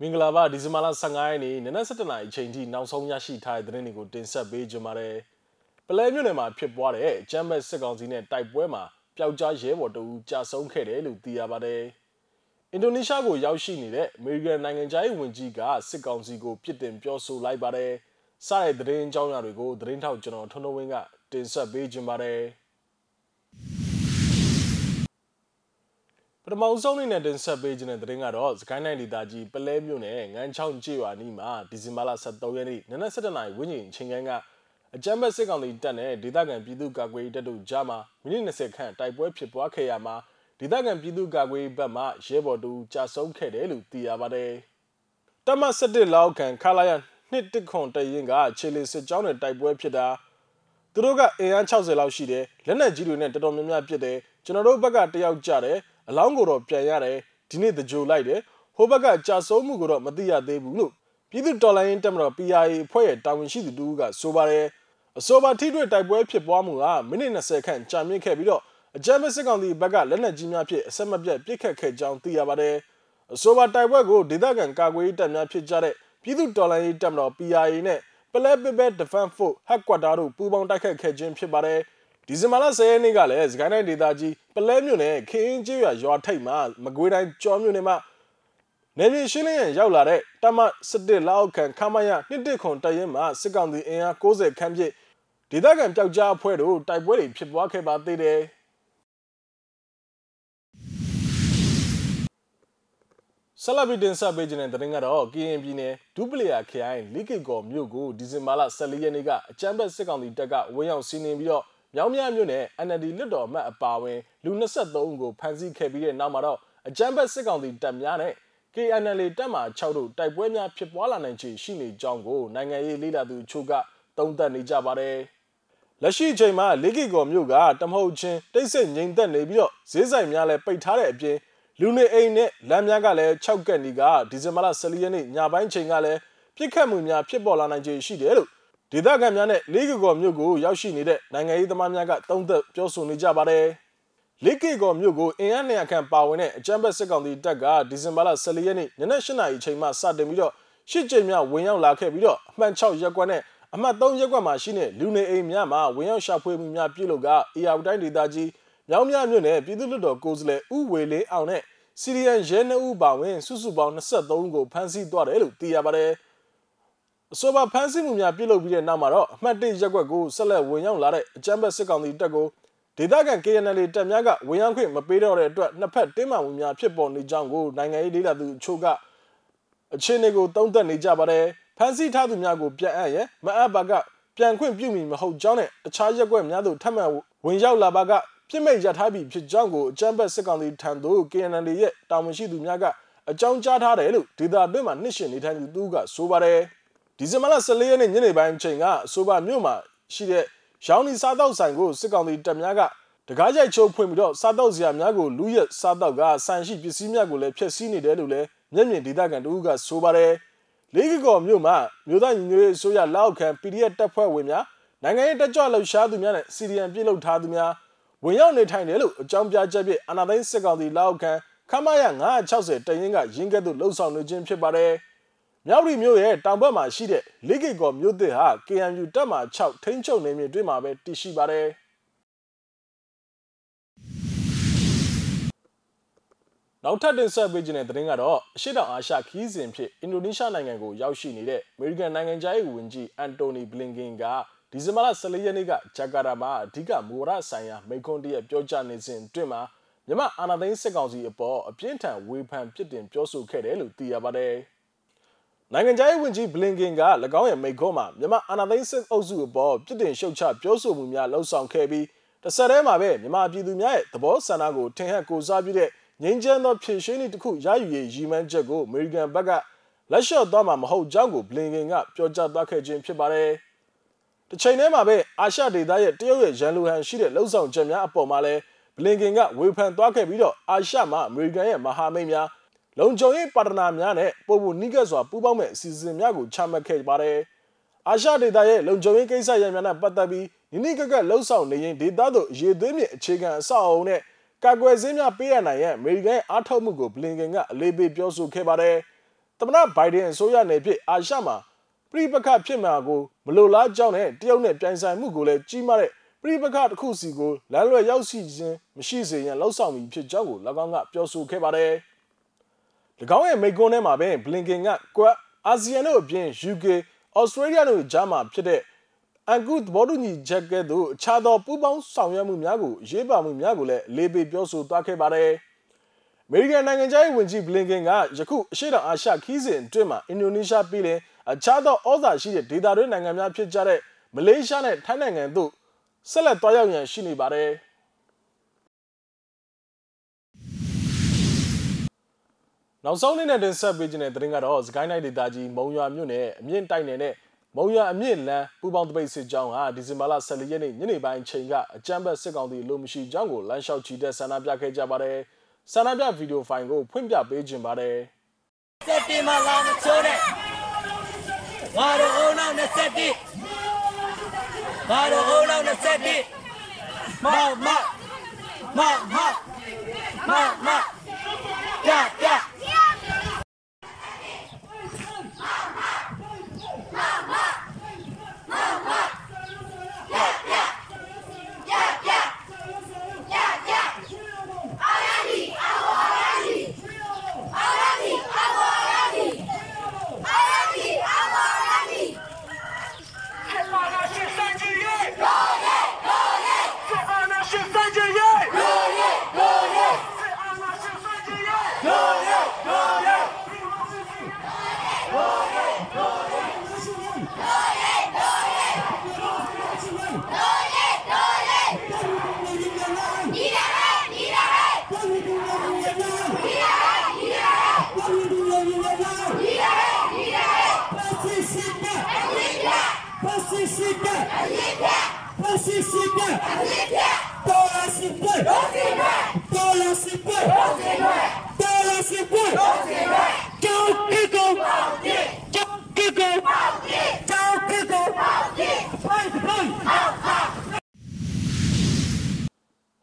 မင်္ဂလာပါဒီဇင်ဘာလ15ရက်နေ့နနက်7:00နာရီအချိန်ထိနောက်ဆုံးရရှိထားတဲ့သတင်းတွေကိုတင်ဆက်ပေးကြပါမယ်။ပလဲမြို့နယ်မှာဖြစ်ပွားတဲ့ကျမ်းဘက်စစ်ကောင်စီနဲ့တိုက်ပွဲမှာပျောက်ကြားရဲဘော်တအူကြာဆုံးခဲ့တယ်လို့သိရပါတယ်။အင်ဒိုနီးရှားကိုရောက်ရှိနေတဲ့အမေရိကန်နိုင်ငံသားရေးဝန်ကြီးကစစ်ကောင်စီကိုပြစ်တင်ပြောဆိုလိုက်ပါတယ်။စတဲ့သတင်းအကြောင်းအရာတွေကိုသတင်းထောက်ကျွန်တော်ထွန်းထွန်းဝင်းကတင်ဆက်ပေးကြပါမယ်။ ပထမဆုံးအနေနဲ့တင်ဆက်ပေးခြင်းတဲ့သတင်းကတော့စကိုင်းနိုင်ဒေသကြီးပလဲမြို့နယ်ငန်းချောင်းကျေးရွာနီးမှာဒီဇင်ဘာလ23ရက်နေ့နနက်7:00နာရီဝန်းကျင်ချိန်ခန်းကအကြမ်းဖက်စစ်ကောင်စီတပ်နဲ့ဒေသခံပြည်သူ့ကာကွယ်ရေးတပ်တို့ကြားမှာမိနစ်20ခန့်တိုက်ပွဲဖြစ်ပွားခဲ့ရမှာဒေသခံပြည်သူ့ကာကွယ်ရေးဘက်မှရဲဘော်တူကြာဆုံးခဲ့တယ်လို့သိရပါတယ်။တမ17လောက်ခန့်ခလာရနှစ်တခွန်တရင်ကခြေလီစစ်ကြောင်းနဲ့တိုက်ပွဲဖြစ်တာသူတို့ကအင်အား60လောက်ရှိတယ်လက်နက်ကြီးတွေနဲ့တော်တော်များများပစ်တယ်ကျွန်တော်တို့ဘက်ကတယောက်ကြတယ် အလောင်းကိုတော့ပြန်ရတယ်ဒီနေ့တကြိုလိုက်တယ်ဟိုဘက်ကကြာဆုံးမှုကိုတော့မသိရသေးဘူးလို့ပြည်သူတော်လိုင်းတက်မတော် PRA အဖွဲ့ရဲ့တာဝန်ရှိသူတူကဆိုပါတယ်အဆိုပါထိတွေ့တိုက်ပွဲဖြစ်ပွားမှုကမိနစ်20ခန့်ကြာမြင့်ခဲ့ပြီးတော့အကြမ်းဖက်စစ်ကောင်စီဘက်ကလက်နက်ကြီးများဖြင့်အဆက်မပြတ်ပစ်ခတ်ခဲ့ကြောင်းသိရပါတယ်အဆိုပါတိုက်ပွဲကိုဒေသခံကာကွယ်ရေးတပ်များဖြစ်ကြတဲ့ပြည်သူတော်လိုင်းတက်မတော် PRA နဲ့ပလဲပစ်ဘက် Defense Force Headquarter တို့ပူးပေါင်းတိုက်ခတ်ခဲ့ခြင်းဖြစ်ပါတယ်။ ဒီဇင်ဘာလ10ရက်နေ့ကလည်းစကိုင်းတိုင်းဒေသကြီးပလဲမြို့နယ်ခင်းကျေးရွာရွာထိပ်မှာမကွေးတိုင်းကျော်မြို့နယ်မှာနေပြည်ရှင်းလင်းရန်ရောက်လာတဲ့တမစစ်လောက်ခံခမရနှစ်တစ်ခွန်တရင်မှာစစ်ကောင်စီအင်အား60ခန်းပြည့်ဒေသခံပျောက်ကြားအဖွဲ့တို့တိုက်ပွဲတွေဖြစ်ပွားခဲ့ပါသေးတယ်ဆလဘီတင်ဆက်ပေးခြင်းတဲ့တင်ကတော့ KN ပြည်နယ်ဒူပလီယာခရိုင်လီကီကောမြို့ကိုဒီဇင်ဘာလ14ရက်နေ့ကအကြမ်းဖက်စစ်ကောင်စီတပ်ကဝင်းရောက်စီးနင်းပြီးတော့ မြောင်းမြမြို့နယ် NLD လွတ်တော်အမတ်အပါအဝင်လူ23ဦးကိုဖမ်းဆီးခဲ့ပြီးတဲ့နောက်မှာတော့အကြမ်းဖက်စစ်ကောင်စီတပ်များနဲ့ KNL တပ်မှ6တို့တိုက်ပွဲများဖြစ်ပွားလာနိုင်ခြေရှိနေကြောင်းကိုနိုင်ငံရေးလေးလာသူချို့ကသုံးသပ်နေကြပါတယ်။လက်ရှိအချိန်မှာလေကီကော်မြို့ကတမဟုတ်ချင်းတိတ်ဆိတ်ငြိမ်သက်နေပြီးတော့ဈေးဆိုင်များလည်းပိတ်ထားတဲ့အပြင်လူနေအိမ်နဲ့လမ်းများကလည်း6ကက်နီကဒီဇင်ဘာလ14ရက်နေ့ညပိုင်းချိန်ကလည်းပြစ်ခတ်မှုများဖြစ်ပေါ်လာနိုင်ခြေရှိတယ်လို့ ဒေသခံများနဲ့လေးကီကော်မြို့ကိုရောက်ရှိနေတဲ့နိုင်ငံရေးသမားများကတုံ့သက်ပြောဆိုနေကြပါတယ်။လေးကီကော်မြို့ကိုအင်အား200ခန့်ပါဝင်တဲ့အကြမ်းဖက်စစ်ကောင်စီတပ်ကဒီဇင်ဘာလ14ရက်နေ့ညနေ8:00နာရီချိန်မှစတင်ပြီးတော့ရှစ်ကြိမ်မြောက်ဝင်ရောက်လာခဲ့ပြီးတော့အမှတ်6ရပ်ကွက်နဲ့အမှတ်3ရပ်ကွက်မှာရှိတဲ့လူနေအိမ်များမှာဝင်ရောက်ရှာဖွေမှုများပြုလုပ်ကအေယာတိုင်းဒေသကြီးမြောင်းမြမြို့နယ်ပြည်သူ့လွှတ်တော်ကိုယ်စားလှယ်ဦးဝေလင်းအောင်နဲ့စီရီယန်ရဲနှုပ်ပါဝင်စုစုပေါင်း23ဦးကိုဖမ်းဆီးသွားတယ်လို့သိရပါတယ်။ အဆိုပါဖမ်းဆီးမှုများပြုလုပ်ပြီးတဲ့နောက်မှာတော့အမှတ်၁ရက်ကွက်ကိုဆက်လက်ဝင်ရောက်လာတဲ့အကြမ်းဖက်စစ်ကောင်စီတပ်ကိုဒေသခံ KNL တပ်များကဝင်ရောက်ခွင့်မပေးတော့တဲ့အတွက်နှစ်ဖက်တင်းမာမှုများဖြစ်ပေါ်နေကြောင်းကိုနိုင်ငံရေးလေးလာသူအချို့ကအခြေအနေကိုသုံးသပ်နေကြပါတယ်ဖမ်းဆီးထားသူများကိုပြန်အပ်ရမအပ်ပါကပြန်ခွင့်ပြုမိမဟုတ်ကြောင်းနဲ့အခြားရက်ကွက်များသို့ထပ်မံဝင်ရောက်လာပါကပြစ်မိတ်ရထားပြီးဖြစ်ကြောင်းကိုအကြမ်းဖက်စစ်ကောင်စီထံသို့ KNL ရဲ့တာဝန်ရှိသူများကအကြောင်းကြားထားတယ်လို့ဒေသအတွင်းမှာနှိရှင်နေထိုင်သူသူကဆိုပါတယ်။ ဒီဇင်ဘာလ14ရက်နေ့ညနေပိုင်းချိန်ကအဆိုပါမြို့မှာရှိတဲ့ရောင်းနီစားတောက်ဆိုင်ကိုစစ်ကောင်စီတပ်များကတကားကြိုက်ချိုးဖွင့်ပြီးတော့စားတောက်စရာများကိုလူရက်စားတောက်ကဆန်ရှိပစ္စည်းများကိုလည်းဖျက်ဆီးနေတယ်လို့လည်းမျက်မြင်ဒေသခံတို့ကဆိုပါတယ်လေးကကော်မြို့မှာမြို့သားညီညွတ်ရေးအစိုးရလက်အောက်ခံ PDF တပ်ဖွဲ့ဝင်များနိုင်ငံရေးတက်ကြွလှုပ်ရှားသူများနဲ့စီရီယံပြည်လှုပ်ထားသူများဝင်ရောက်နေထိုင်တယ်လို့အကြောင်းပြချက်ဖြင့်အာဏာသိမ်းစစ်ကောင်စီလက်အောက်ခံခမရ960တရင်ကရင်းကဲ့သို့လှုပ်ဆောင်နေခြင်းဖြစ်ပါတယ်။ မြောက်ရီမြို့ရဲ့တောင်ဘက်မှာရှိတဲ့လိကိကောမြို့သစ်ဟာ KNU တပ်မှ6ထိန်းချုပ်နေမြေတွင်းမှာပဲတည်ရှိပါတယ်နောက်ထပ်တင်ဆက်ပေးခြင်းတဲ့သတင်းကတော့အရှိတောင်အာရှခီးစဉ်ဖြစ်အင်ဒိုနီးရှားနိုင်ငံကိုရောက်ရှိနေတဲ့အမေရိကန်နိုင်ငံသားရေးဝန်ကြီးအန်တိုနီဘလင်ကင်ကဒီဇင်ဘာလ14ရက်နေ့ကဂျကာတာမှာအဓိကမူဝါဒဆိုင်ရာမိန့်ခွန်းတည်းပြောကြားနေစဉ်အတွင်းမှာမြန်မာအာဏာသိမ်းစစ်ကောင်စီအပေါ်အပြင်းထန်ဝေဖန်ပြစ်တင်ပြောဆိုခဲ့တယ်လို့သိရပါတယ်။ နိုင်ငံခြားရေးဝန်ကြီးဘလင်ကင်က၎င်းရဲ့မိန့်ခွန်းမှာမြန်မာအာဏာသိမ်းစစ်အုပ်စုအပေါ်ပြစ်တင်ရှုတ်ချပြောဆိုမှုများလှုံ့ဆော်ခဲ့ပြီးတစ်ဆက်တည်းမှာပဲမြန်မာပြည်သူများရဲ့သဘောဆန္ဒကိုထင်ဟပ်ကိုစားပြုတဲ့ငြိမ်းချမ်းသောဖြည့်ရှင်းနည်းတစ်ခုရယူရေးရည်မှန်းချက်ကိုအမေရိကန်ဘက်ကလက်လျှော့သွားမှာမဟုတ်ကြောင်းကိုဘလင်ကင်ကပြောကြားသွားခဲ့ခြင်းဖြစ်ပါတယ်။တစ်ချိန်တည်းမှာပဲအာရှဒေသရဲ့တရုတ်ရဲ့ရန်လူဟန်ရှိတဲ့လှုပ်ဆောင်ချက်များအပေါ်မှာလည်းဘလင်ကင်ကဝေဖန်သွားခဲ့ပြီးတော့အာရှမှာအမေရိကန်ရဲ့မဟာမိတ်များ လုံခြုံရေးပါတနာများနဲ့ပို့ဖို့နှိကက်စွာပူးပေါင်းမဲ့အစီအစဉ်များကိုချမှတ်ခဲ့ပါတယ်။အာရှဒေသရဲ့လုံခြုံရေးကိစ္စရပ်များနဲ့ပတ်သက်ပြီးနိနိကကလှုပ်ဆောင်နေရင်ဒေသသို့ရေသွေးမြစ်အခြေခံအဆောက်အအုံနဲ့ကာကွယ်ဆေးများပေးရနိုင်ရဲ့အမေရိကန်အားထုတ်မှုကိုဘလင်ကန်ကအလေးပေးပြောဆိုခဲ့ပါတယ်။သမ္မတဘိုင်ဒန်အစိုးရနယ်ဖြစ်အာရှမှာပြည်ပခဖြစ်မှာကိုမလိုလားကြောင်းနဲ့တရုတ်နဲ့ပြိုင်ဆိုင်မှုကိုလည်းကြီးမားတဲ့ပြည်ပခတစ်ခုစီကိုလမ်းလွဲရောက်ရှိခြင်းမရှိစေရန်လှုံ့ဆော်မှုဖြစ်ကြောင်းကို၎င်းကပြောဆိုခဲ့ပါတယ်။၎ င်းရဲ့မိန့်ခွန်းထဲမှာပဲဘလင်ကင်ကကွတ်အာဆီယံတို့အပြင် UK ဩစတြေးလျတို့ကြားမှာဖြစ်တဲ့အန်ကူသဘောတူညီချက်ကဲ့သို့အခြားသောပူးပေါင်းဆောင်ရွက်မှုများကိုရေးပါမှုများကိုလည်းလေးပေးပြောဆိုသွားခဲ့ပါတယ်။အမေရိကန်နိုင်ငံသားရေးဝန်ကြီးဘလင်ကင်ကယခုအရှေ့တောင်အာရှခီးစဉ်အတွင်းမှာအင်ဒိုနီးရှားပြည်လင်အခြားသောဩဇာရှိတဲ့ဒေသတွင်းနိုင်ငံများဖြစ်ကြတဲ့မလေးရှားနဲ့ထိုင်းနိုင်ငံတို့ဆက်လက်တွားရောက်ရန်ရှိနေပါတယ်။ နောက်ဆုံးနေ့နဲ့တင်ဆက်ပေးခြင်းတဲ့သတင်းကတော့စကိုင်းတိုင်းဒေသကြီးမုံရွာမြို့နယ်အမြင့်တိုက်နယ်နဲ့မုံရွာအမြင့်လမ်းပူပေါင်းတပိတ်စစ်ကြောင်းဟာဒီဇင်ဘာလ14ရက်နေ့ညနေပိုင်းချိန်ကအကြမ်းဖက်စစ်ကောင်စီလိုမရှိကြောင်းကိုလမ်းလျှောက်ချီတဲ့ဆန္ဒပြခဲ့ကြပါတယ်။ဆန္ဒပြဗီဒီယိုဖိုင်ကိုဖွင့်ပြပေးခြင်းပါတယ်။စက်တင်ဘာလာမချိုးတဲ့ငါတို့အိုးနောက်27ငါတို့အိုးနောက်27မောက်မောက်မောက်မောက်မောက်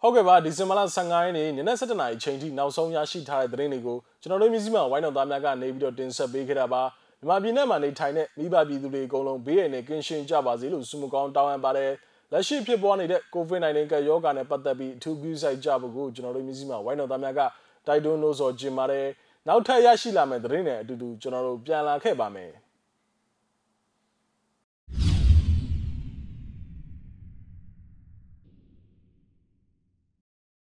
ဟုတ်ကဲ့ပါဒီဇင်ဘာလ15ရက်နေ့ညနေ7:00နာရီချိန်ထိနောက်ဆုံးရရှိထားတဲ့သတင်းတွေကိုကျွန်တော်တို့မျိုးစိမဝိုင်းတော်သားများကနေပြီးတော့တင်ဆက်ပေးခဲ့တာပါမြန်မာပြည်နယ်မှာနေထိုင်တဲ့မိဘပြည်သူတွေအကုန်လုံးဘေးရန်နဲ့ကင်းရှင်းကြပါစေလို့ဆုမကောင်းတောင်းအပ်ပါတယ်လက်ရှိဖြစ်ပေါ်နေတဲ့ COVID-19 ကပ်ရောဂါနဲ့ပတ်သက်ပြီးအထူးပြုဆိုင်ကြဖို့ကိုကျွန်တော်တို့မျိုးစိမဝိုင်းတော်သားများကတိုက်တွန်းလို့ဆိုကြင်ပါတယ်နောက်ထပ်ရရှိလာမယ့်သတင်းတွေအတူတူကျွန်တော်တို့ပြန်လာခဲ့ပါမယ်